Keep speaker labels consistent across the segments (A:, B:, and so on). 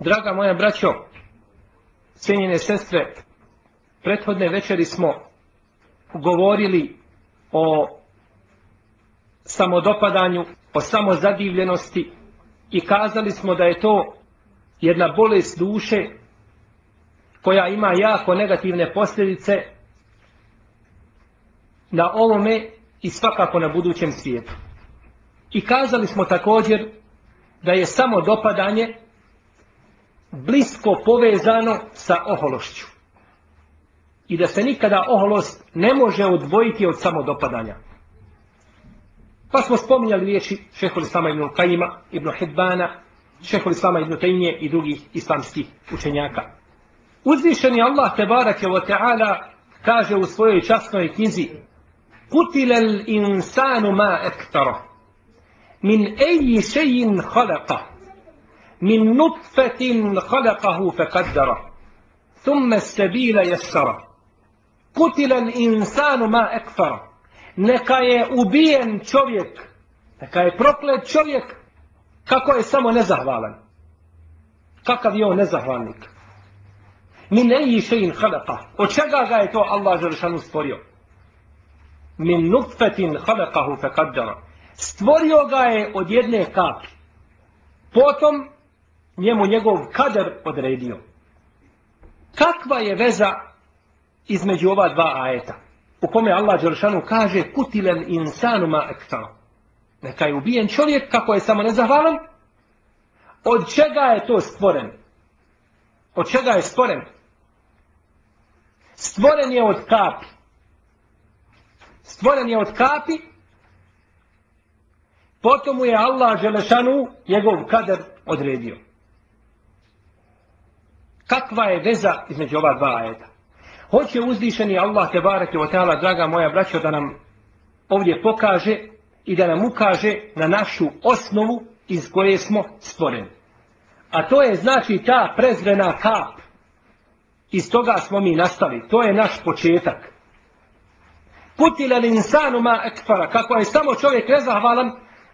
A: Draga moja braćo, cijenjene sestre, prethodne večeri smo govorili o samodopadanju, o samozadivljenosti i kazali smo da je to jedna bolest duše koja ima jako negativne posljedice na ovome i svakako na budućem svijetu. I kazali smo također da je samo dopadanje blisko povezano sa ohološću. I da se nikada oholost ne može odvojiti od samodopadanja. Pa smo spominjali riječi šehol Islama ibn Kajima, ibn Hidbana, šehol Islama ibn Tejnije i drugih islamskih učenjaka. Uzvišeni Allah tebarak wa ta'ala kaže u svojoj časnoj knjizi Kutilel insanu ma ektara min eji šejin halaka min nutfetin halakahu fekaddara. thumme sebila jesara Kutilel insanu ma ekfara. neka je ubijen čovjek, neka je proklet čovjek, kako je samo nezahvalan. Kakav je on nezahvalnik? Min eji šein halaka. Od čega ga je to Allah Želšanu stvorio? Min nutfetin halakahu fekaddara. Stvorio ga je od jedne kapi. Potom njemu njegov kader odredio. Kakva je veza između ova dva ajeta? u kome Allah Đeršanu kaže kutilen insanu ma ektar. Neka je ubijen čovjek kako je samo nezahvalan. Od čega je to stvoren? Od čega je stvoren? Stvoren je od kapi. Stvoren je od kapi. Potom mu je Allah Đelešanu njegov kader odredio. Kakva je veza između ova dva ajeta? Hoće uzdišeni Allah te barake o ta'ala, draga moja braćo, da nam ovdje pokaže i da nam ukaže na našu osnovu iz koje smo stvoreni. A to je znači ta prezrena kap. Iz toga smo mi nastali. To je naš početak. Kutila li insanu ma ekfara, kako je samo čovjek nezahvalan,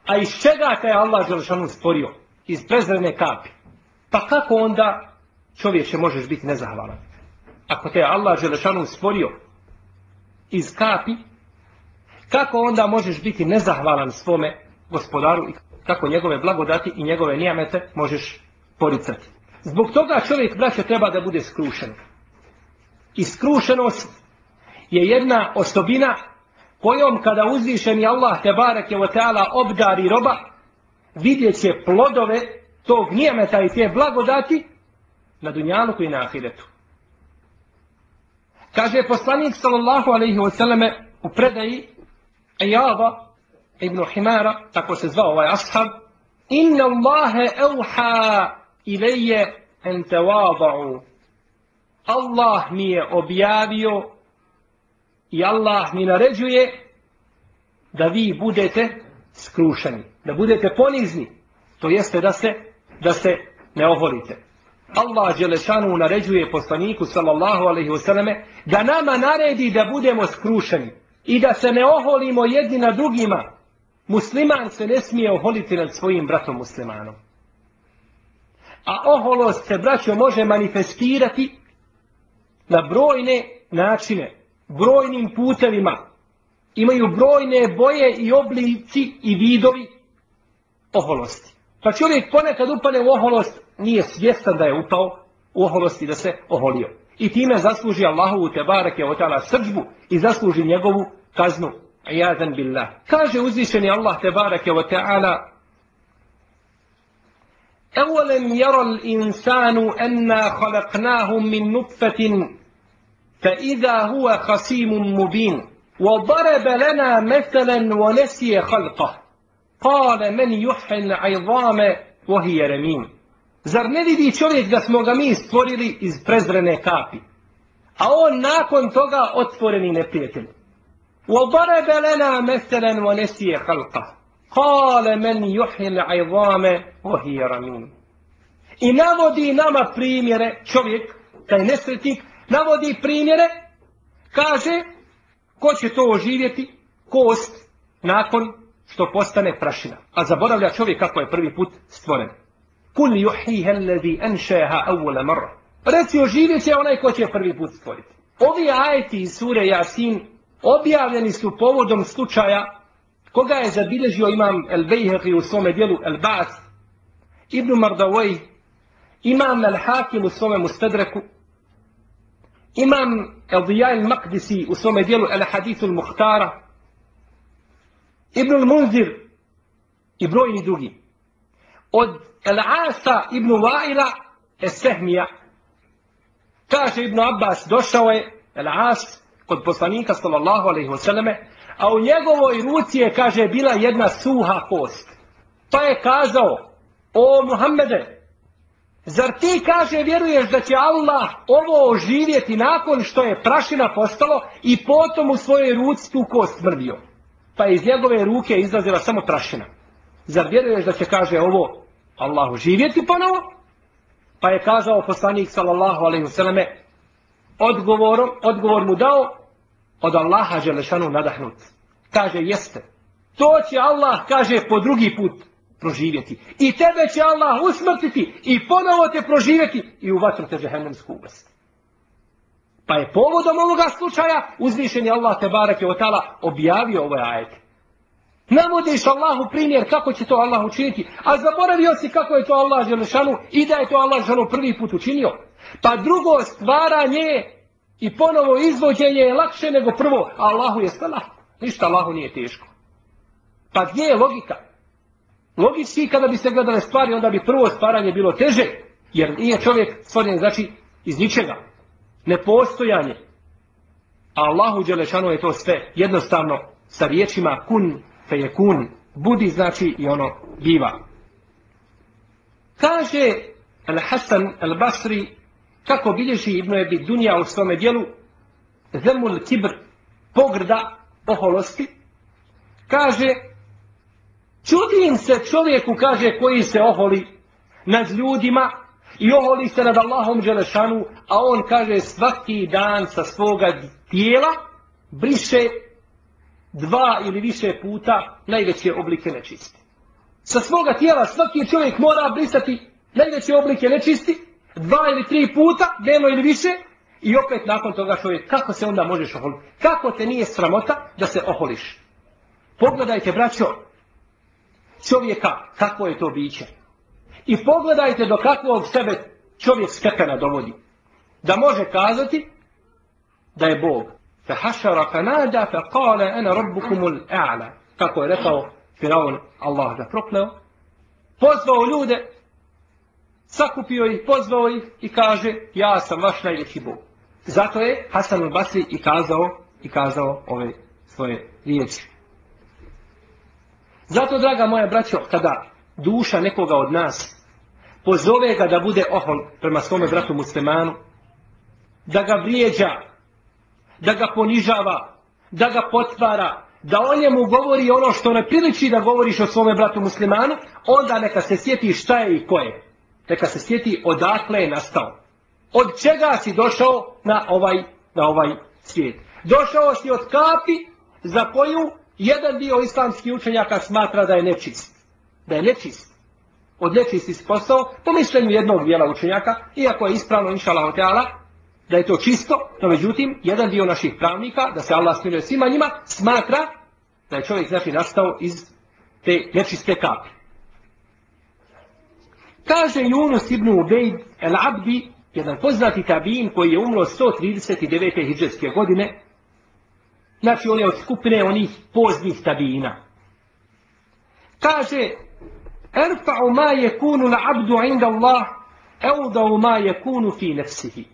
A: a iz čega te je Allah Želšanu stvorio? Iz prezrene kapi. Pa kako onda čovječe možeš biti nezahvalan? ako te Allah Želešanu stvorio iz kapi, kako onda možeš biti nezahvalan svome gospodaru i kako njegove blagodati i njegove nijamete možeš poricati. Zbog toga čovjek, braće, treba da bude skrušen. I skrušenost je jedna osobina kojom kada uzvišeni Allah te barek je taala obdari roba, vidjet će plodove tog nijemeta i te blagodati na dunjalu i na ahiretu. Kaže poslanik sallallahu alaihi wa sallame u predaji Ejaba ibn Himara, tako se zvao ovaj ashab, Inna Allahe evha ilaje en tevada'u. Allah mi je objavio i Allah mi naređuje da vi budete skrušeni, da budete ponizni, to jeste da se, da se ne oholite. Allah Đelešanu naređuje poslaniku sallallahu alaihi wasallame da nama naredi da budemo skrušeni i da se ne oholimo jedni na drugima. Musliman se ne smije oholiti nad svojim bratom muslimanom. A oholost se, braćo, može manifestirati na brojne načine, brojnim putevima. Imaju brojne boje i oblici i vidovi oholosti. Pa čovjek ponekad upane u oholost, nije svjestan da je upao u oholosti da se oholio. I time zasluži Allahovu te barake o tala srđbu i zasluži njegovu kaznu. Ajadan billah. Kaže uzvišeni Allah te barake o ta'ala أولم يرى الإنسان أنا خلقناه من نطفة فإذا هو خصيم مبين وضرب لنا مثلا ونسي خلقه قال من يحيي العظام وهي رميم Zar ne vidi čovjek da smo ga mi stvorili iz prezrene kapi? A on nakon toga otvoreni neprijatelj. وضرب لنا مثلا ونسي خلقه قال من يحيي العظام وهي رميم I navodi nama primjere, čovjek, taj nesretnik, navodi primjere, kaže, ko će to oživjeti? Kost, nakon što postane prašina. A zaboravlja čovjek kako je prvi put stvoren. Kul yuhiha alladhi anshaha awwala marra. Reci oživjet će onaj ko će prvi put stvoriti. Ovi ajeti iz sure Yasin objavljeni su povodom slučaja koga je zabilježio imam El Bejheqi u svome dijelu El Ba'at, Ibn Mardawaj, imam El Hakim u svome Mustadreku, imam El Dijaj Maqdisi u svome dijelu El Hadithu Muhtara, Ibn Munzir i brojni drugi. Od Al-Asa Ibn Vaila Esehmija, kaže Ibn Abbas, došao je Al-As kod poslanika sallallahu alaihi wa sallame, a u njegovoj ruci je, kaže, bila jedna suha kost. Pa je kazao, o Muhammede, zar ti, kaže, vjeruješ da će Allah ovo oživjeti nakon što je prašina postalo i potom u svojoj ruci tu kost mrdio? Pa iz njegove ruke izlazila samo prašina. Zar vjeruješ da će, kaže, ovo Allah živjeti ponovo? Pa je kazao poslanik, sallallahu alaihi vseleme, odgovorom, odgovor mu dao, od Allaha Želešanu nadahnut. Kaže, jeste. To će Allah, kaže, po drugi put proživjeti. I tebe će Allah usmrtiti i ponovo te proživjeti i u vatru te žehennemsku uvesti. Pa je povodom ovoga slučaja uzvišen je Allah te barake otala objavio ovaj ajet. Navodiš Allahu primjer kako će to Allah učiniti, a zaboravio si kako je to Allah Želešanu i da je to Allah Želešanu prvi put učinio. Pa drugo stvaranje I ponovo izvođenje je lakše nego prvo, a Allahu je sve lahko. Ništa Allahu nije teško. Pa gdje je logika? Logički kada bi se gledale stvari, onda bi prvo stvaranje bilo teže, jer nije čovjek stvoren, znači, iz ničega. Nepostojanje. A Allahu Đelešanu je to sve jednostavno sa riječima kun fe je kun. Budi znači i ono biva. Kaže Al-Hasan Al-Basri kako bilježi Ibnu Ebi Dunja u svome dijelu, zemul kibr, pogrda, oholosti, kaže, čudim se čovjeku, kaže, koji se oholi nad ljudima i oholi se nad Allahom Đelešanu, a on kaže svaki dan sa svoga tijela briše dva ili više puta najveće oblike nečisti. Sa svoga tijela svaki čovjek mora brisati najveće oblike nečisti, dva ili tri puta, dnevno ili više, i opet nakon toga čovjek, kako se onda možeš oholiti? Kako te nije sramota da se oholiš? Pogledajte, braćo, čovjeka, kako je to biće. I pogledajte do kakvog sebe čovjek stepena dovodi. Da može kazati da je Bog. فحشر فنادى فقال nada ربكم kale. Kako je rekao Firaun, Allah ga prokleo. Pozvao ljude sakupio ih, pozvao ih i kaže ja sam vaš najveći Bog. Zato je Hasan al-Basri i kazao, i kazao ove svoje riječi. Zato, draga moja braćo, kada duša nekoga od nas pozove ga da bude ohol prema svome bratu muslimanu, da ga vrijeđa, da ga ponižava, da ga potvara, da o njemu govori ono što ne priliči da govoriš o svome bratu muslimanu, onda neka se sjeti šta je i ko je neka se sjeti odakle je nastao. Od čega si došao na ovaj, na ovaj svijet. Došao si od kapi za koju jedan dio islamskih učenjaka smatra da je nečist. Da je nečist. Od nečisti si postao, po mišljenju jednog dijela učenjaka, iako je ispravno inša Allah da je to čisto, no međutim, jedan dio naših pravnika, da se Allah smiluje svima njima, smatra da je čovjek znači nastao iz te nečiste kapi. Kaže Yunus ibn Ubejd el-Abdi, jedan poznati tabin koji je umro 139. hijđarske godine, znači on je od skupine onih poznih tabina. Kaže, Erfa'u ma je kunu la abdu inda Allah, eudau ma je kunu fi nefsihi.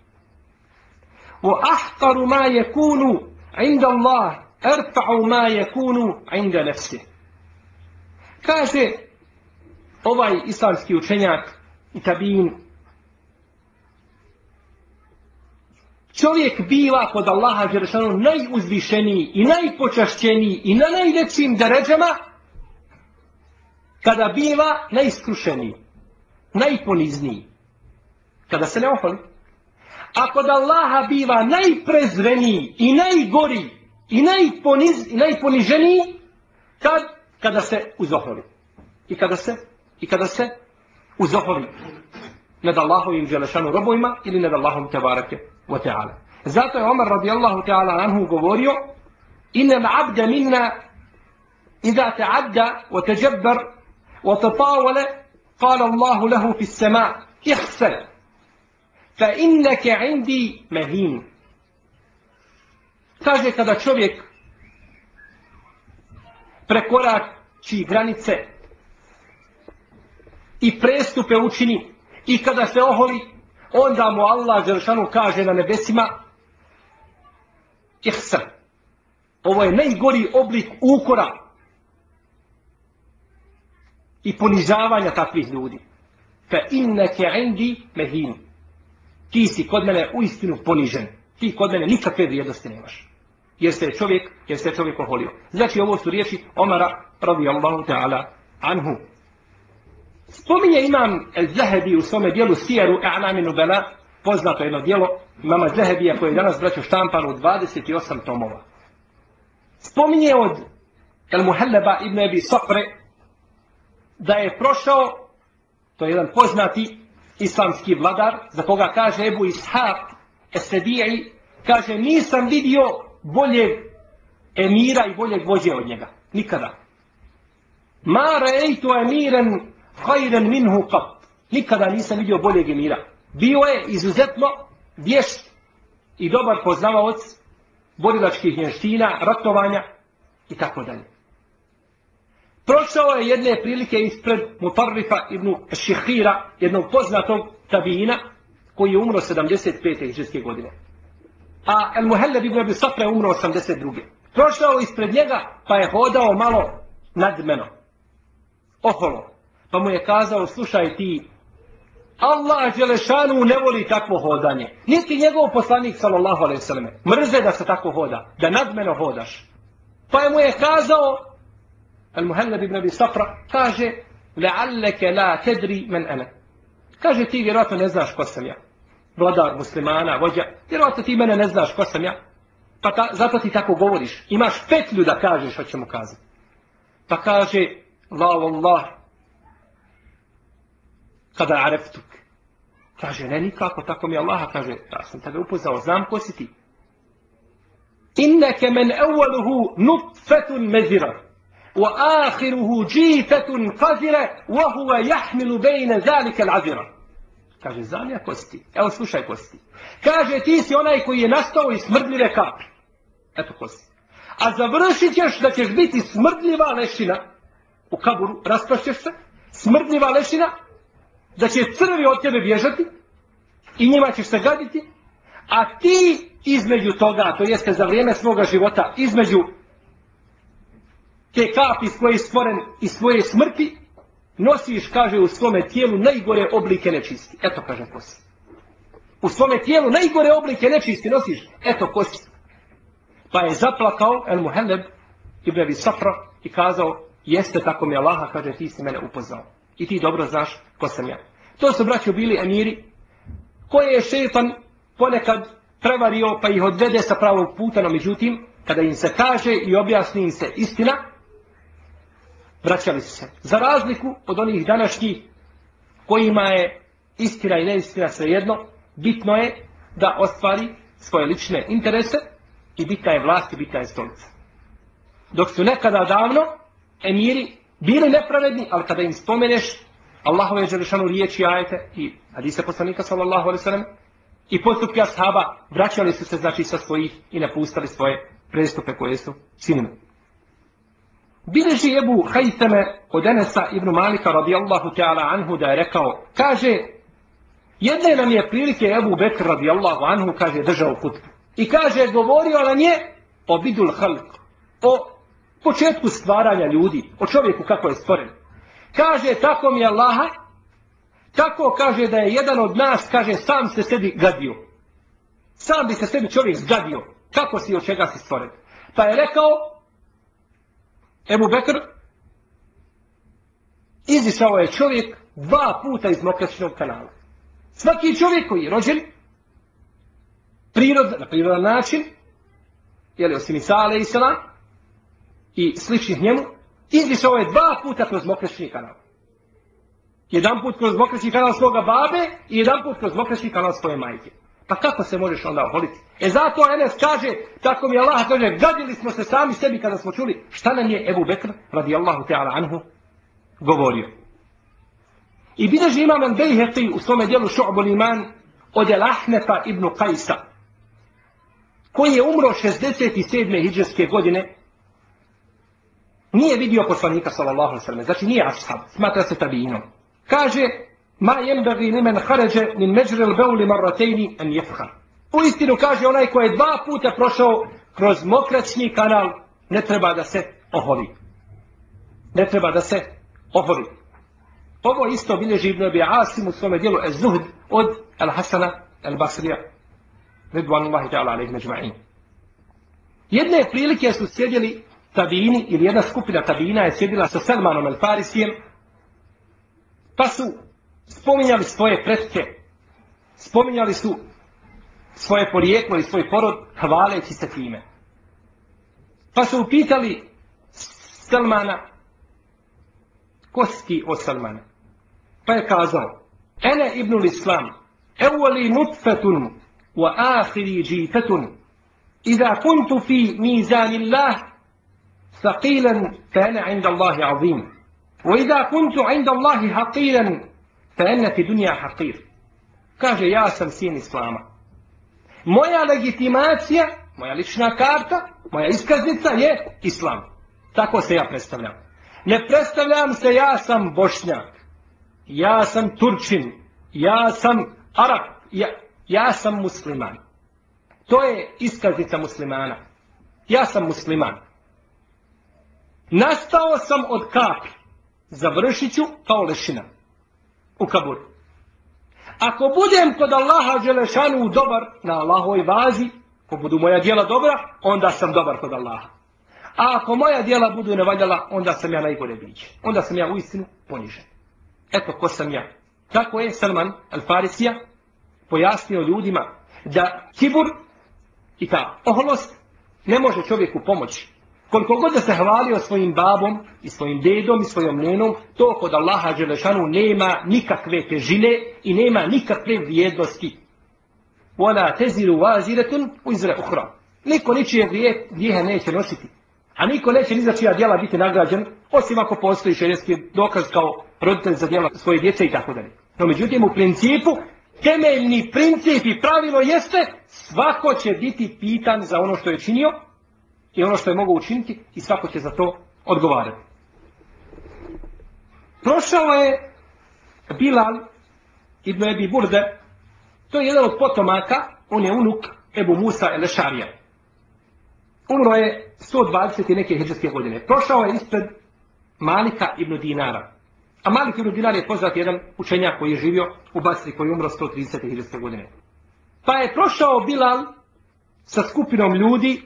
A: Wa ahtaru ma yakunu inda Allah, erfa'u ma yakunu inda nefsihi. Kaže, ovaj islamski učenjak i tabin čovjek biva kod Allaha Đeršanu najuzvišeniji i najpočašćeniji i na najvećim deređama kada biva najiskrušeniji najponizniji kada se ne oholi a kod Allaha biva najprezreniji i najgori i, najponiz, i najponiženiji kad, kada se uzoholi i kada se i kada se uzoholi nad Allahovim želešanu robojima ili nad Allahom tebarake wa ta'ala. Zato je Omar radijallahu ta'ala anhu govorio Inna l'abda minna إذا تعدى وتجبر وتطاول قال الله له في السماء fa inneke indi mehin. kaže kada čovjek prekorači granice i prestupe učini i kada se oholi onda mu Allah Đeršanu kaže na nebesima ihsan. Ovo je najgori oblik ukora i ponižavanja takvih ljudi. Fa inneke indi mehin Ti si kod mene u istinu ponižen. Ti kod mene nikakve vrijednosti nemaš. Jer se čovjek, jer se čovjek oholio. Znači ovo su riječi Omara radijallahu ta'ala anhu. Spominje imam El Zahebi u svome dijelu Sijeru A'nami Nubela, poznato jedno dijelo imama Zahebija koje je danas braćo štampano u 28 tomova. Spominje od El Muhalleba ibn Ebi Sofre, da je prošao, to je jedan poznati islamski vladar, za koga kaže Ebu Ishaq Esedijai, kaže nisam vidio boljeg emira i boljeg vođe od njega. Nikada. Ma rejtu emiren hajren minhu qat. Nikada nisam vidio boljeg emira. Bio je izuzetno vješt i dobar poznavaoc borilačkih njenština, ratovanja i tako dalje. Prošao je jedne prilike ispred Mutarrifa ibn Šihira, jednog poznatog tabina, koji je umro 75. hiđarske godine. A El Muhelleb ibn Abi Safra je umro 82. Prošao ispred njega, pa je hodao malo nadmeno. Oholo. Pa mu je kazao, slušaj ti, Allah Đelešanu ne voli takvo hodanje. Niti njegov poslanik, sallallahu alaihi sallam, mrze da se tako hoda, da nadmeno hodaš. Pa je mu je kazao, Al-Muhallab ibn Abi Safra kaže la'allaka la tadri man ana. Kaže ti vjerovatno ne znaš ko sam ja. Vladar muslimana, vođa, vjerovatno ti mene ne znaš ko sam ja. Pa ta, zato ti tako govoriš. Imaš petlju da kažeš što ćemo kazati. Pa kaže la wallah kada areftuk. Kaže, ne nikako, tako mi Allah kaže, ja sam tebe upoznao, znam ko si ti. Inneke men evaluhu nutfetun mezirat. وآخره جيفة قذرة وهو يحمل بين ذلك العذرة kaže zanija kosti evo slušaj kosti kaže ti si onaj koji je nastao iz smrdljive kapi eto kosti a završit ćeš da ćeš biti smrdljiva lešina u kaburu raspašćeš se smrdljiva lešina da će crvi od tebe bježati i njima ćeš se gaditi a ti između toga to jeste za vrijeme svoga života između te kapi iz koje je stvoren i svoje smrti, nosiš, kaže, u svome tijelu najgore oblike nečisti. Eto, kaže kosti. U svome tijelu najgore oblike nečisti nosiš. Eto, kosti. Pa je zaplakao El Muhelleb Ibn Abi Safra i kazao, jeste tako mi Allaha, kaže, ti si mene upoznao. I ti dobro znaš ko sam ja. To su braćo bili emiri, koje je šetan ponekad prevario pa ih odvede sa pravog puta, no međutim, kada im se kaže i objasni im se istina, vraćali su se. Za razliku od onih današnjih kojima je istina i neistina svejedno, bitno je da ostvari svoje lične interese i bitna je vlast i bitna je stolica. Dok su nekada davno emiri bili nepravedni, ali kada im spomeneš Allahove želešanu riječi ajete i hadise poslanika sallallahu alaihi sallam i postupke ashaba vraćali su se znači sa svojih i napustali svoje prestupe koje su činili. Bileži Ebu Hajteme od Enesa ibn Malika radijallahu ta'ala anhu da je rekao, kaže, jedne nam je prilike Ebu Bekr radijallahu anhu, kaže, držao kutbu. I kaže, govorio na nje o bidul halk, o početku stvaranja ljudi, o čovjeku kako je stvoren. Kaže, tako mi je Allaha, tako kaže da je jedan od nas, kaže, sam se sebi gadio. Sam bi se sebi čovjek zgadio. Kako si od čega si stvoren? Pa je rekao, Ebu Bekr izišao je čovjek dva puta iz mokračnog kanala. Svaki čovjek koji je rođen prirod, na prirodan način, jeli osim Isa Sala i sličnih njemu, izišao je dva puta kroz mokračni kanal. Jedan put kroz mokraći kanal svoga babe i jedan put kroz mokraći kanal svoje majke. Pa kako se možeš onda oholiti? E zato Enes kaže, tako mi Allah kaže, gadili smo se sami sebi kada smo čuli šta nam je Ebu Bekr, radijallahu ta'ala anhu, govorio. I bideži imam Bejheqi u svome dijelu Šu'bul Iman od Elahnefa ibn Kajsa, koji je umro 67. hijđarske godine, nije vidio poslanika sallallahu alaihi sallam, znači nije ashab, smatra se tabiinom. Kaže, ma jembagi li men haređe min međrel beuli marratejni en jefhar. U istinu kaže onaj koji je dva puta prošao kroz mokraćni kanal, ne treba da se oholi. Ne treba da se oholi. Ovo isto bilježi Ibn Abi Asim u svome dijelu Ez-Zuhd od Al-Hasana Al-Basrija. Ridvanullahi ta'ala alaih međma'in. Jedne prilike su sjedili tabini ili jedna skupina tabina je sjedila sa Salmanom Al-Farisijem pa su spominjali svoje predke, spominjali su svoje porijeklo i svoj porod, hvaleći se time. Pa su upitali Salmana, koski o Salmana. Pa je kazao, Ene ibn Islam, evoli nutfetun, wa ahiri džifetun, Iza kuntu fi mizan Allah, faqilan fa ana inda Allahi azim. Wa iza kuntu inda Allahi haqilan, في دنيا حقير kaže ja sam sin islama moja legitimacija moja lična karta moja iskaznica je islam tako se ja predstavljam ne predstavljam se ja sam bošnjak ja sam turčin ja sam arab ja, ja sam musliman to je iskaznica muslimana ja sam musliman nastao sam od kapi završit ću kao lešina u kabur. Ako budem kod Allaha Đelešanu dobar na Allahovoj vazi, ako budu moja dijela dobra, onda sam dobar kod Allaha. A ako moja dijela budu nevaljala, onda sam ja najgore biće. Onda sam ja u istinu ponižen. Eto ko sam ja. Tako je Salman Al-Farisija pojasnio ljudima da kibur i ta oholost ne može čovjeku pomoći. Koliko god da se hvalio svojim babom i svojim dedom i svojom nenom, to kod Allaha Đelešanu nema nikakve težine i nema nikakve vrijednosti. Ona teziru vaziretun u izre uhra. Niko ničije grijehe neće nositi. A niko neće ni za čija djela biti nagrađen, osim ako postoji šerijski dokaz kao roditelj za djela svoje djece i tako dalje. No međutim, u principu, temeljni princip i pravilo jeste, svako će biti pitan za ono što je činio, i ono što je mogu učiniti i svako će za to odgovarati. Prošao je Bilal ibn Ebi Burde, to je jedan od potomaka, on je unuk Ebu Musa Elešarija. Umro je 120 i neke hijđarske godine. Prošao je ispred Malika ibn Dinara. A Malik ibn Dinar je poznat jedan učenjak koji je živio u Basri koji je umro 130 hijđarske godine. Pa je prošao Bilal sa skupinom ljudi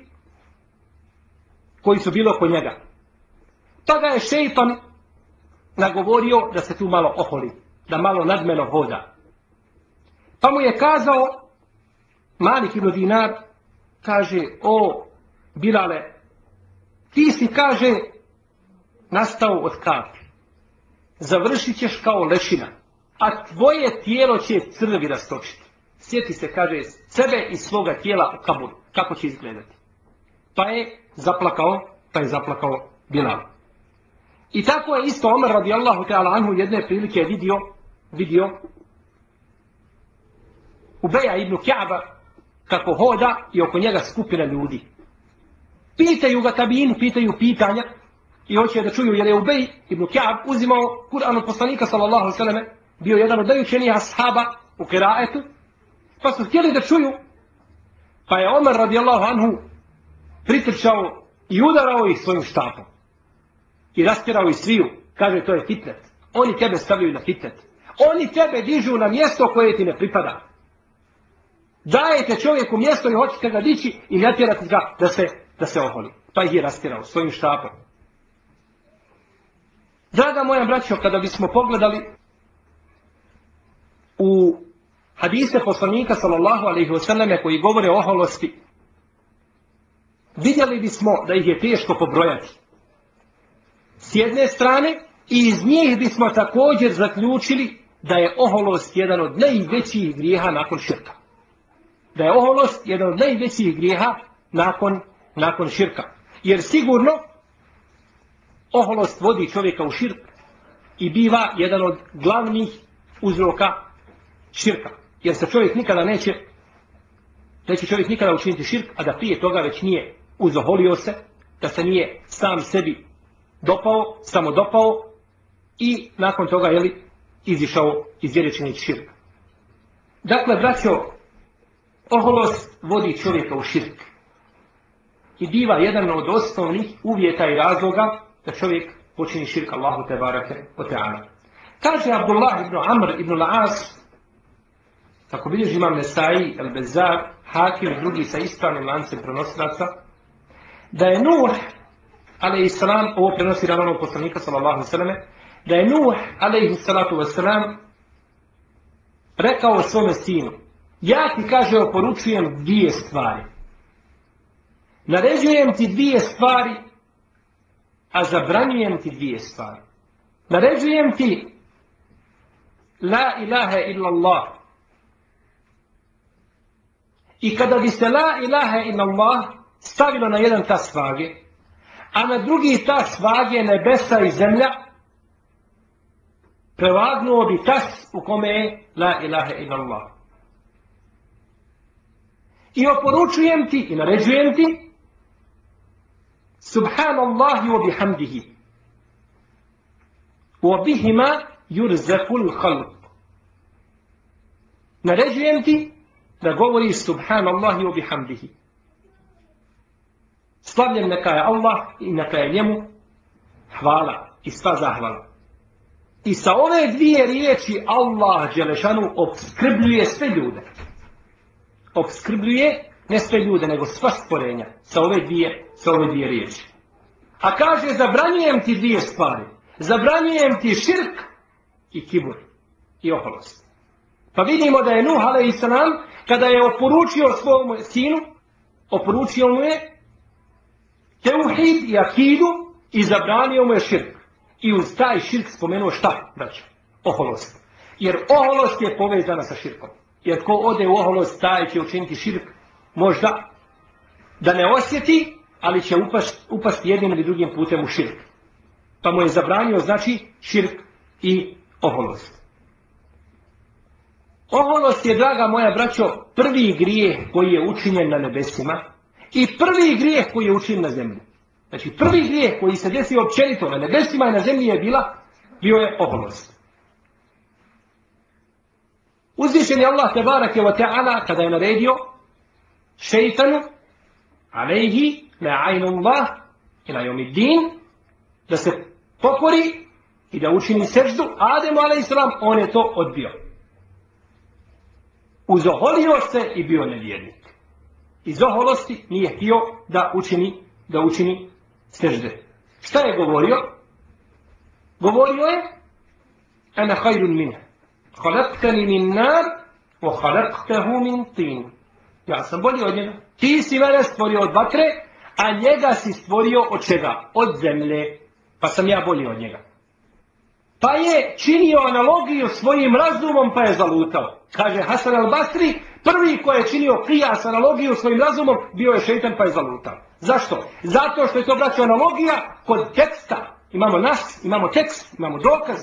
A: koji su bilo oko njega. Pa ga je šeitan nagovorio da se tu malo oholi, da malo nadmeno hoda. Pa mu je kazao, Malik ibn Dinar, kaže, o, Bilale, ti si, kaže, nastao od kapi. Završit ćeš kao lešina, a tvoje tijelo će crvi rastočiti. Sjeti se, kaže, sebe i svoga tijela u kaburu. Kako će izgledati? Pa je zaplakao, pa je zaplakao Bilal. I tako je isto Omer radijallahu ta'ala anhu jedne prilike vidio, vidio Ubeja ibn Kjaba kako hoda i oko njega skupina ljudi. Pitaju ga tabinu, pitaju pitanja i hoće da čuju jer je Ubej ibn Kjab uzimao Kur'an od poslanika sallallahu sallam bio jedan od najučenijih ashaba u Keraetu, pa su htjeli da čuju pa je Omer radijallahu anhu pritrčao i udarao ih svojim štapom. I raspirao ih sviju. Kaže, to je fitnet. Oni tebe stavljaju na fitnet. Oni tebe dižu na mjesto koje ti ne pripada. Dajete čovjeku mjesto i hoćete ga dići i natjerati ga da se, da se oholi. Pa ih je raspirao svojim štapom. Draga moja braćo, kada bismo pogledali u hadise poslanika sallallahu alaihi wasallam koji govore o oholosti, vidjeli bismo da ih je teško pobrojati. S jedne strane, I iz njih bismo također zaključili da je oholost jedan od najvećih grijeha nakon širka. Da je oholost jedan od najvećih grijeha nakon, nakon širka. Jer sigurno oholost vodi čovjeka u širk i biva jedan od glavnih uzroka širka. Jer se čovjek nikada neće neće čovjek nikada učiniti širk, a da prije toga već nije uzoholio se, da se nije sam sebi dopao, samo dopao i nakon toga je li izišao iz vjerečini širk. Dakle, braćo, oholost vodi čovjeka u širk. I biva jedan od osnovnih uvjeta i razloga da čovjek počini širk Allahu te barake o teana. Kaže Abdullah ibn Amr ibn La'as, kako bilježi imam Nesai, El Bezar, Hakim i drugi sa ispravnim lancem prenosilaca, da je Nuh, ali i salam, ovo prenosi ravanog poslanika, sallallahu sallame, da je Nuh, alaihi salatu wasalam, rekao svome sinu, ja ti, kaže, oporučujem dvije stvari. Naređujem ti dvije stvari, a zabranjujem ti dvije stvari. Naređujem ti la ilaha illallah. I kada bi se la ilaha illallah stavilo na jedan tas vage, a na drugi tas vage nebesa i zemlja, prevagnuo bi tas u kome je la ilaha illallah. I oporučujem ti i naređujem ti Subhanallahi wa bihamdihi. Wa bihima yurzaqul khalq. Naređujem ti da govori Subhanallahi wa bihamdihi. Slavljen neka je Allah i neka je njemu hvala i sva zahvala. I sa ove dvije riječi Allah Đelešanu obskrbljuje sve ljude. Obskrbljuje ne sve ljude, nego sva stvorenja sa ove dvije, sa ove dvije riječi. A kaže, zabranjujem ti dvije stvari. Zabranjujem ti širk i kibur i oholost. Pa vidimo da je Nuh, ale i kada je oporučio svom sinu, oporučio mu je teuhid i akidu i zabranio mu je širk. I uz taj širk spomenuo šta, braćo? Oholost. Jer oholost je povezana sa širkom. Jer ko ode u oholost, taj će učiniti širk, možda da ne osjeti, ali će upast, upasti jednim ili drugim putem u širk. Pa mu je zabranio, znači, širk i oholost. Oholost je, draga moja braćo, prvi grijeh koji je učinjen na nebesima i prvi grijeh koji je učin na zemlji. Znači, prvi grijeh koji se desio općenito na nebesima i na zemlji je bila, bio je oholost. Uzvišen je Allah tebarak je wa ta'ala kada je naredio šeitanu alejhi la'ainullah ila din da se pokori i da učini seždu Ademu alejsalam on je to odbio uzoholio se i bio nevjernik iz oholosti nije htio da učini da učini sežde šta je govorio govorio je ana khairun min khalaqtani min nar wa khalaqtahu min tin ja sam bolji od njega ti si mene stvorio od vatre a njega si stvorio od čega? Od zemlje. Pa sam ja bolji od njega. Pa je činio analogiju svojim razumom pa je zalutao. Kaže Hasan al-Basri, prvi ko je činio kijas analogiju svojim razumom, bio je šeitan pa je zalutao. Zašto? Zato što je to braćo analogija kod teksta. Imamo nas, imamo tekst, imamo dokaz,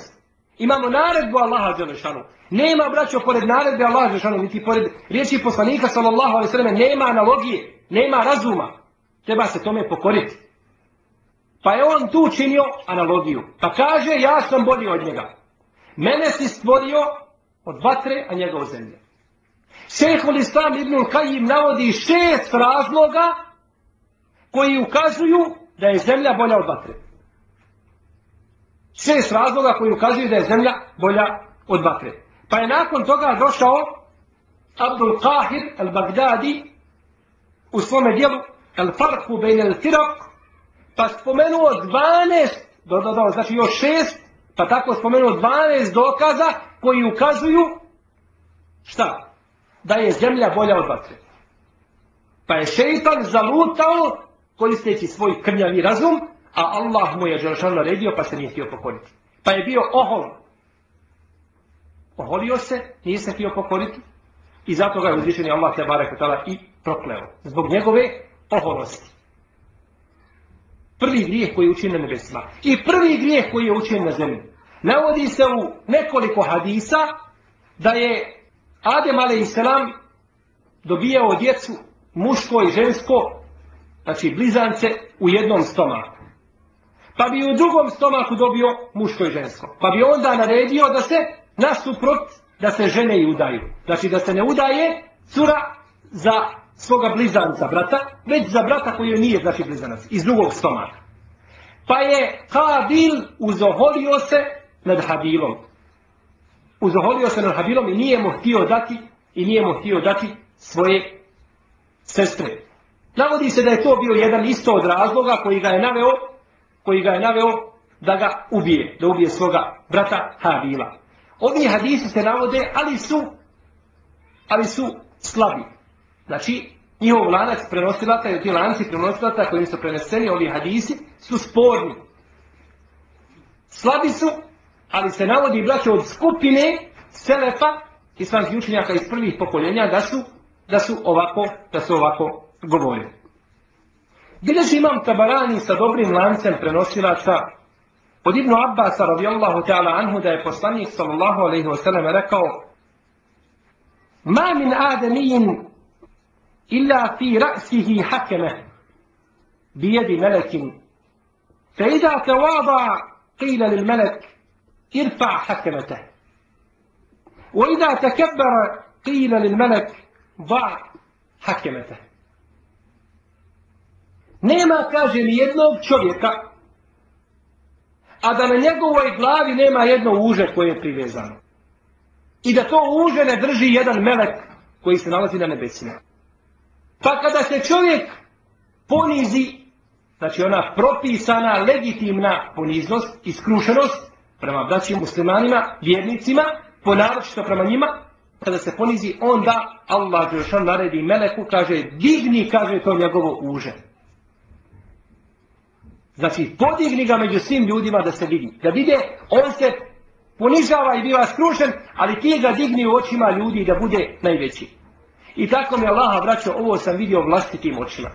A: imamo naredbu Allaha Đelešanu. Nema braćo pored naredbe Allaha Đelešanu, niti pored riječi poslanika sallallahu alaihi sallam, nema analogije, nema razuma. Treba se tome pokoriti. Pa je on tu činio analogiju. Pa kaže, ja sam bolji od njega. Mene si stvorio od vatre, a njega od zemlje. Šehul Islam ibn Kajim navodi šest razloga koji ukazuju da je zemlja bolja od vatre. Šest razloga koji ukazuju da je zemlja bolja od vatre. Pa je nakon toga došao Abdul Qahir al-Baghdadi u svome dijelu al-Farku bejn al-Firak pa spomenuo 12, dodao, znači još šest pa tako spomenuo 12 dokaza koji ukazuju, šta? Da je zemlja bolja od vatre. Pa je šeitan zalutao koristeći svoj krnjavi razum, a Allah mu je Đelšan naredio pa se nije htio pokoriti. Pa je bio ohol. Oholio se, nije se htio pokoriti i zato ga je uzvišeni Allah te barek i prokleo. Zbog njegove oholosti. Prvi grijeh koji je učinjen na nebesima. I prvi grijeh koji je učinjen na zemlji. Navodi se u nekoliko hadisa da je Adem a.s. dobijao djecu muško i žensko, znači blizance, u jednom stomaku. Pa bi u drugom stomaku dobio muško i žensko. Pa bi onda naredio da se nasuprot, da se žene i udaju. Znači da se ne udaje cura za svoga blizanca brata, već za brata koji nije znači blizanac, iz drugog stomaka. Pa je Kabil uzoholio se nad Habilom uzaholio se nad Habilom i nije mu htio dati i nije mu htio dati svoje sestre. Navodi se da je to bio jedan isto od razloga koji ga je naveo, koji ga je naveo da ga ubije, da ubije svoga brata Habila. Ovi hadisi se navode, ali su ali su slabi. Znači, njihov lanac prenosilata i ti lanci prenosilata kojim su preneseni ovi hadisi su sporni. Slabi su, ali se navodi braće od skupine Selefa, islamskih učenjaka iz prvih pokoljenja, da su, da su ovako, da su ovako govorili. Bileži imam tabarani sa dobrim lancem prenosilaca od Ibnu Abbasa radijallahu ta'ala anhu da je poslanik sallallahu alaihi wa sallam rekao Ma min ademijin illa fi ra'sihi hakeme bijedi melekin فإذا تواضع قيل للملك ارفع حكمته وإذا تكبر قيل للملك ضع حكمته Nema, kaže, ni jednog čovjeka, a da na njegovoj glavi nema jedno uže koje je privezano. I da to uže ne drži jedan melek koji se nalazi na nebesima. Pa kada se čovjek ponizi, znači ona propisana, legitimna poniznost i skrušenost prema braćim muslimanima, vjernicima, ponaročito prema njima, kada se ponizi, onda Allah Đelšan naredi meleku, kaže, digni, kaže to njegovo uže. Znači, podigni ga među svim ljudima da se vidi. Da vide, on se ponižava i biva skrušen, ali ti ga digni u očima ljudi da bude najveći. I tako mi Allah vraćao, ovo sam vidio vlastitim očima.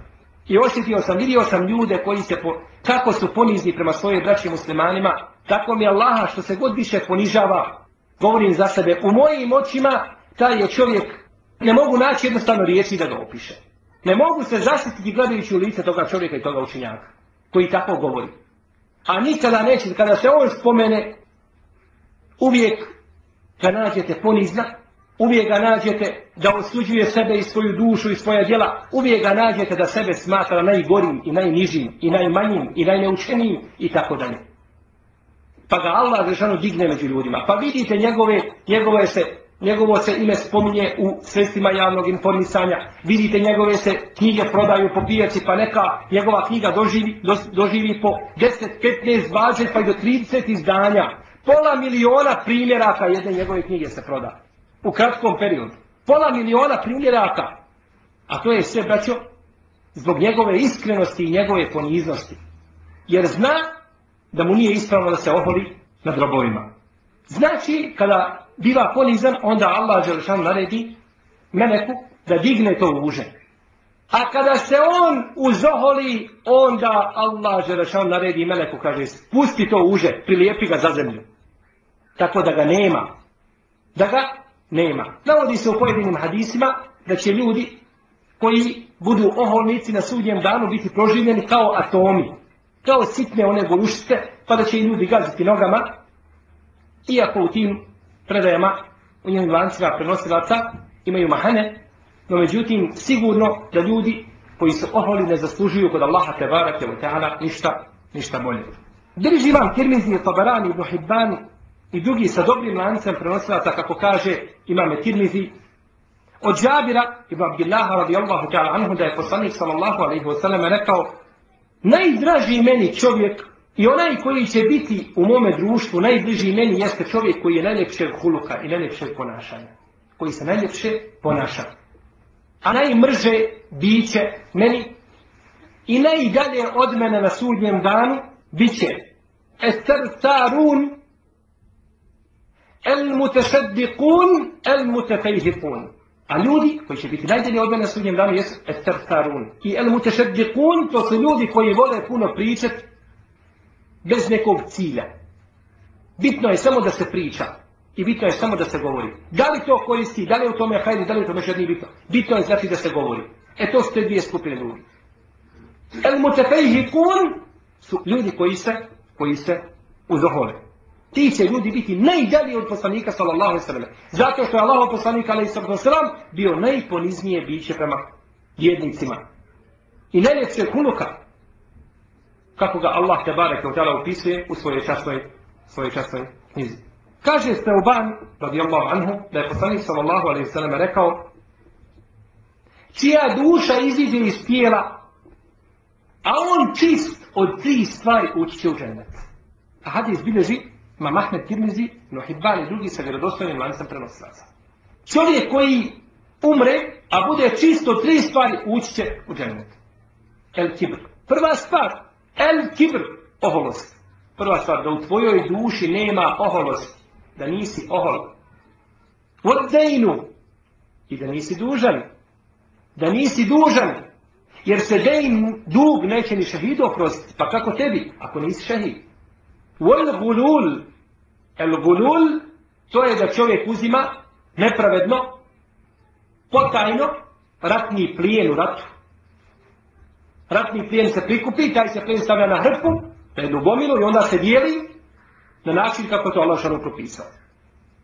A: I osjetio sam, vidio sam ljude koji se, po, kako su ponizni prema svoje braći muslimanima, tako mi Allaha što se god više ponižava, govorim za sebe, u mojim očima taj je čovjek, ne mogu naći jednostavno riječi da ga opiše. Ne mogu se zaštititi gledajući u lice toga čovjeka i toga učinjaka, koji tako govori. A nikada neće, kada se on spomene, uvijek ga nađete ponizna, uvijek ga nađete da osuđuje sebe i svoju dušu i svoja djela, uvijek ga nađete da sebe smatra najgorim i najnižim i najmanjim i najneučenijim i tako dalje. Pa ga Allah Žešanu digne među ljudima. Pa vidite njegove, njegove se, njegovo se ime spominje u sredstvima javnog informisanja. Vidite njegove se knjige prodaju po pijaci pa neka njegova knjiga doživi, do, doživi po 10, 15, 20 pa i do 30 izdanja. Pola miliona primjeraka jedne njegove knjige se proda. U kratkom periodu. Pola miliona primjeraka. A to je sve, braćo, zbog njegove iskrenosti i njegove poniznosti. Jer zna da mu nije ispravno da se oholi na drobovima. Znači, kada biva ponizan, onda Allah Đelešan naredi Meleku da digne to uže. A kada se on uzoholi, onda Allah Đelešan naredi Meleku, kaže, spusti to uže, prilijepi ga za zemlju. Tako da ga nema. Da ga nema. Navodi se u pojedinim hadisima da će ljudi koji budu oholnici na sudnjem danu biti proživljeni kao atomi. Kao sitne one golušice, pa da će i ljudi gaziti nogama. Iako u tim predajama, u njenim lancima prenosilaca, imaju mahane, no međutim sigurno da ljudi koji su oholi ne zaslužuju kod Allaha te barake u ta'ala ništa, ništa bolje. Drži vam Tirmizi, Tabarani, Ibn Hibban i drugi sa dobrim lancem prenosilaca, kako kaže imame Tirmizi, od Džabira ibn Abdillaha radijallahu ta'ala anhu da je poslanik sallallahu alaihi wa sallam rekao najdraži meni čovjek i onaj koji će biti u mome društvu najbliži meni jeste čovjek koji je najljepšeg huluka i najljepšeg ponašanja. Koji se najljepše ponaša. A najmrže biće meni i najdalje od mene na sudnjem danu biće Ester Tarun El mutešeddiqun, el mutefejhifun. A ljudi koji će biti najdjelji od mene na sudnjem danu jesu etertarun. I el mutešeddiqun, to su ljudi koji vole puno pričat bez nekog cilja. Bitno je samo da se priča. I bitno je samo da se govori. Da li to koristi, da li u tome hajde, da li u tome što nije bitno. Bitno je znači da se govori. E to su te dvije skupine ljudi. El mutefejhikun su ljudi koji se, koji se uzohole ti će ljudi biti najdalji od poslanika sallallahu alejhi ve sellem. Zato što je Allahov poslanik alejhi sellem bio najponiznije biće prema vjernicima. I najljepše kunuka kako ga Allah te bareke u opisuje u svojoj časnoj svojoj časnoj knjizi. Kaže Steuban, radijallahu anhu, da je poslanik sallallahu alejhi ve sellem rekao čija duša iziđe iz tijela, a on čist od tri stvari ući će u džennet. A hadis bilježi Ma Mahmed Tirmizi, no Hibban i drugi sa vjerodostojnim lancem prenosilaca. Čovjek koji umre, a bude čisto tri stvari, ući će u džennet. El kibr. Prva stvar, el kibr, oholost. Prva stvar, da u tvojoj duši nema oholosti. Da nisi ohol. Vodejnu. I da nisi dužan. Da nisi dužan. Jer se dejn dug neće ni šehidu oprostiti. Pa kako tebi, ako nisi šehid? Wal gulul. El gulul, to je da čovjek uzima nepravedno, potajno, ratni plijen u ratu. Ratni plijen se prikupi, taj se plijen stavlja na hrpu, na jednu gomilu i onda se dijeli na način kako to Allah šanu propisao.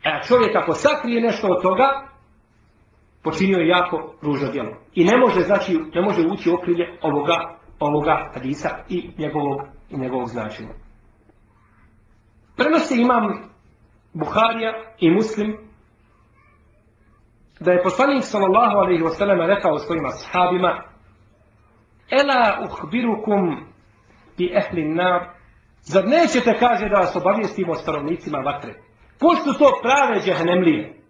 A: E a čovjek ako sakrije nešto od toga, počinio je jako ružno djelo. I ne može, znači, ne može ući okrilje ovoga, ovoga hadisa i njegovog, i njegovog značenja. Prenosi imam Buharija i Muslim da je poslanik sallallahu alaihi wasallam rekao svojim ashabima Ela uhbirukum bi ehli nar Zar nećete kaže da vas obavijestimo stanovnicima vatre? Ko su to prave džahnemlije?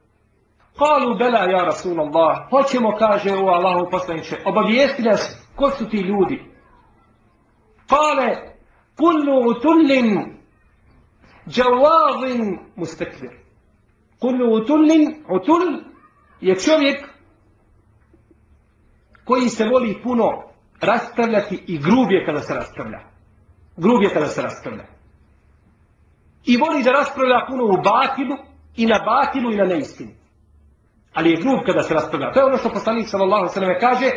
A: Kalu bela ja Rasulallah Hoćemo kaže u Allahu poslaniče Obavijesti nas ko su ti ljudi? Kale Kullu utullin Džavavin mustekvir. Kullu utullin, utull je čovjek koji se voli puno raspravljati i grubje kada se raspravlja. Grubje kada se raspravlja. I voli da raspravlja puno u batilu i na batilu i na neistinu. Ali je grub kada se raspravlja. To je ono što poslanik sallallahu sallam kaže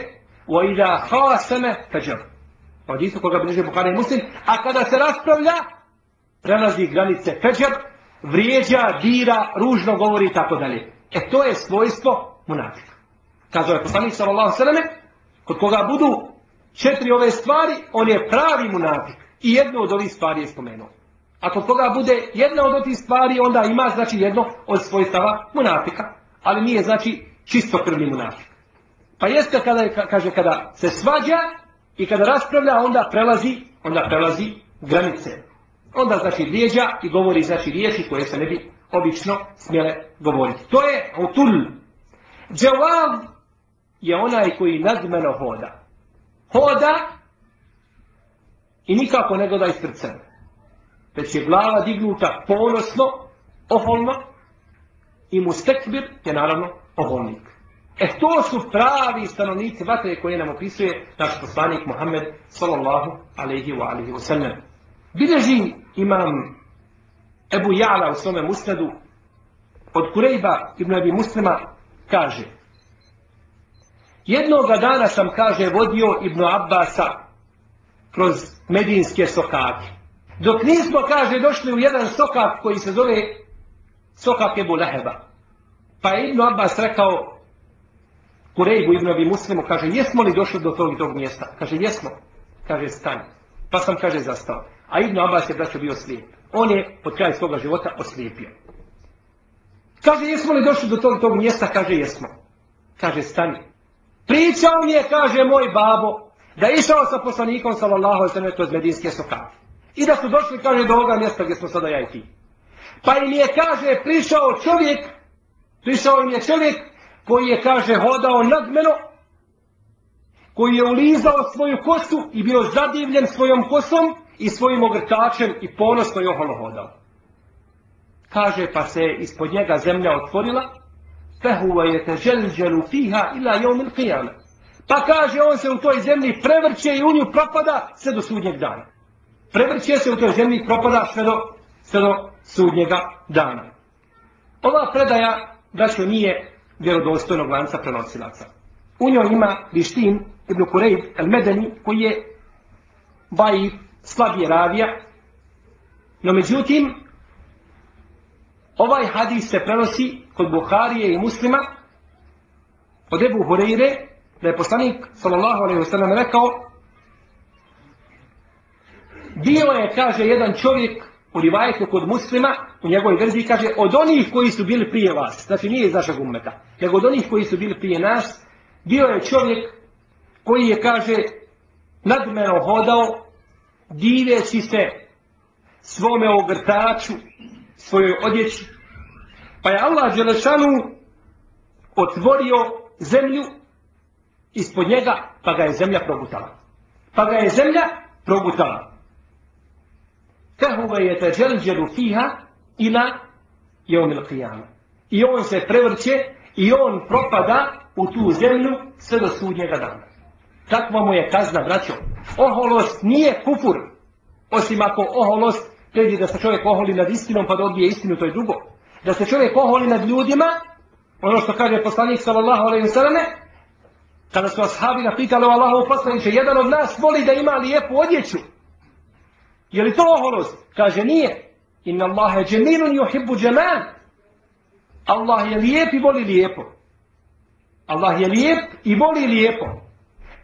A: وَإِذَا خَاسَمَ فَجَرُ Od koga bliže Bukhara i Muslim. A kada se raspravlja, prelazi granice feđer, vrijeđa, dira, ružno govori i tako dalje. E to je svojstvo munafika. Kazao je ovaj poslanik sallallahu sallam, kod koga budu četiri ove stvari, on je pravi munafik. I jednu od ovih stvari je spomenuo. A kod koga bude jedna od ovih stvari, onda ima znači jedno od svojstava munafika. Ali nije znači čisto krvni munafik. Pa jeste kada je, kaže, kada se svađa i kada raspravlja, onda prelazi, onda prelazi granice onda znači vrijeđa i govori znači riječi koje se ne bi obično smjele govoriti. To je utul. Džawav je onaj koji nadmeno hoda. Hoda i nikako ne gleda ispred sebe. Već je glava dignuta ponosno, oholno i mu stekbir je naravno oholnik. E to su pravi stanovnici vatre koje nam opisuje naš poslanik Muhammed sallallahu alaihi wa alaihi wa sallam. Bileži imam Ebu Jala u svome musnadu od Kurejba ibn Abi Muslima kaže Jednoga dana sam, kaže, vodio Ibn Abbasa kroz medinske sokake. Dok nismo, kaže, došli u jedan sokak koji se zove sokak Ebu Leheba. Pa je Ibn Abbas rekao Kurejbu Ibn Abi Muslimu, kaže, jesmo li došli do tog i tog mjesta? Kaže, jesmo. Kaže, stani. Pa sam, kaže, zastao. A Ibn Abbas je braćo bio slijep. On je pod kraj svoga života oslijepio. Kaže, jesmo li došli do tog, tog mjesta? Kaže, jesmo. Kaže, stani. Pričao mi je, kaže moj babo, da je išao sa poslanikom, sallallahu alaihi sallam, kroz medijske sokave. I da su došli, kaže, do ovoga mjesta gdje smo sada ja i ti. Pa im je, kaže, prišao čovjek, prišao im je čovjek koji je, kaže, hodao nadmeno, koji je ulizao svoju kosu i bio zadivljen svojom kosom, i svojim ogrtačem i ponosno je oholo hodao. kaže pa se ispod njega zemlja otvorila, fehuva je te želđelu fiha ila jomil qiyama. Pa kaže on se u toj zemlji prevrće i u nju propada sve do sudnjeg dana. Prevrće se u toj zemlji i propada sve do, sve do sudnjega dana. Ova predaja, braćo, nije vjerodostojnog lanca prenosilaca. U njoj ima Vištin ibn Kurejb el-Medeni koji je baji slabije ravija. No međutim, ovaj hadis se prenosi kod Buharije i muslima od Ebu Hureyre da je poslanik sallallahu alaihi wa sallam rekao bio je, kaže, jedan čovjek u rivajetu kod muslima, u njegovoj verziji kaže, od onih koji su bili prije vas, znači nije iz našeg ummeta, nego od onih koji su bili prije nas, bio je čovjek koji je, kaže, nadmeno hodao, diveći se svome ogrtaču, svojoj odjeći, pa je Allah Đelešanu otvorio zemlju ispod njega, pa ga je zemlja progutala. Pa ga je zemlja progutala. Kahuva je te dželđelu fiha ila jeomil qiyama. I on se prevrće i on propada u tu zemlju sve do sudnjega dana. Takva mu je kazna, braćo. Oholost nije kufur. Osim ako oholost pređe da se čovjek oholi nad istinom pa da odbije istinu, to je drugo. Da se čovjek oholi nad ljudima, ono što kaže poslanik sallallahu alaihi sallame, kada su ashabi napitali o Allahov poslaniče, jedan od nas voli da ima lijepu odjeću. Je li to oholost? Kaže nije. Inna Allahe džemilun juhibbu džeman. Allah je lijep i voli lijepo. Allah je lijep i voli lijepo.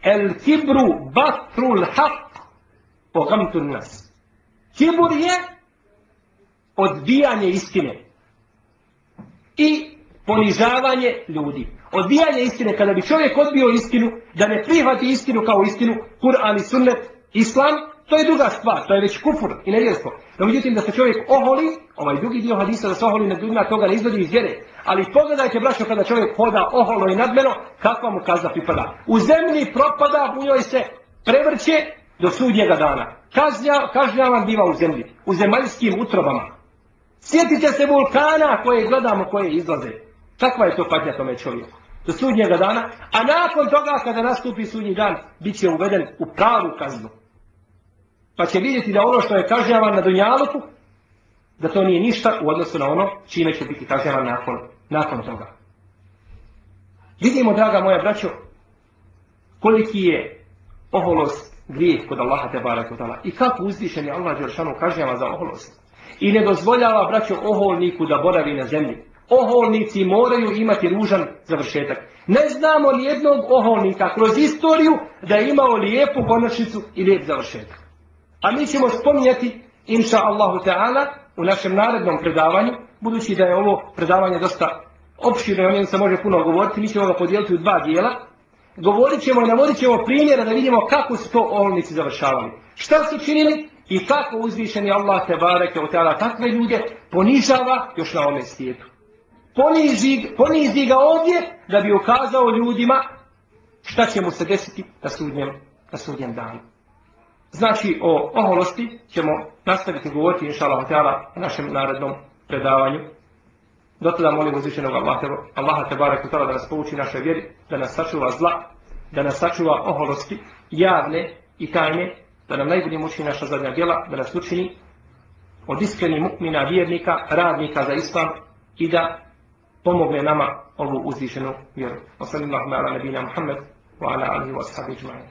A: El kibru batrul haq po gamtun nas. Kibur je odbijanje istine i ponižavanje ljudi. Odbijanje istine, kada bi čovjek odbio istinu, da ne prihvati istinu kao istinu, Kur'an i sunnet, Islam, to je druga stvar, to je već kufur i nevjerstvo. No međutim, da se čovjek oholi, ovaj drugi dio hadisa da se oholi nad ljudima, toga ne izvodi iz vjere. Ali pogledajte, braćo, kada čovjek hoda oholo i nadmeno, kakva mu kazna pripada. U zemlji propada, u njoj se prevrće do sudnjega dana. Kažnja, kažnjavan biva u zemlji, u zemaljskim utrobama. Sjetite se vulkana koje gledamo, koje izlaze. Kakva je to patnja tome čovjeku? Do sudnjega dana. A nakon toga, kada nastupi sudnji dan, bit će uveden u pravu kaznu. Pa će vidjeti da ono što je kažnjavan na Dunjaluku, da to nije ništa u odnosu na ono čime će biti kažnjavan nakon, nakon toga. Vidimo, draga moja braćo, koliki je oholost grijeh kod Allaha te barak I kako uzvišen je Allah Đeršanu kažnjava za oholost. I ne dozvoljava, braćo, oholniku da boravi na zemlji. Oholnici moraju imati ružan završetak. Ne znamo ni jednog oholnika kroz istoriju da je imao lijepu konačnicu i lijep završetak. A mi ćemo spominjati, inša Allahu Teala, u našem narednom predavanju, budući da je ovo predavanje dosta opširno i o njem se može puno govoriti, mi ćemo ga podijeliti u dva dijela. Govorit ćemo i navodit ćemo primjera da vidimo kako su to olnici završavali. Šta su činili? I kako uzvišeni Allah te bareke od tada takve ljude ponižava još na ovome svijetu. Ponizi, ponizi ga ovdje da bi ukazao ljudima šta će mu se desiti na sudnjem, na sudnjem danu. Znači o oholosti ćemo nastaviti govoriti inša Allah teala našem narednom predavanju. Do tada molim uzvišenog Allaha, Allaha te bareke da nas pouči naše vjeri, da nas sačuva zla, da nas sačuva oholosti javne i tajne da nam najbolje muči naša zadnja djela, da nas učini od iskrenih mukmina, vjernika, radnika za islam i da pomogne nama ovu uzvišenu vjeru. Wa sallallahu ala nabina Muhammed wa ala alihi wa sahabi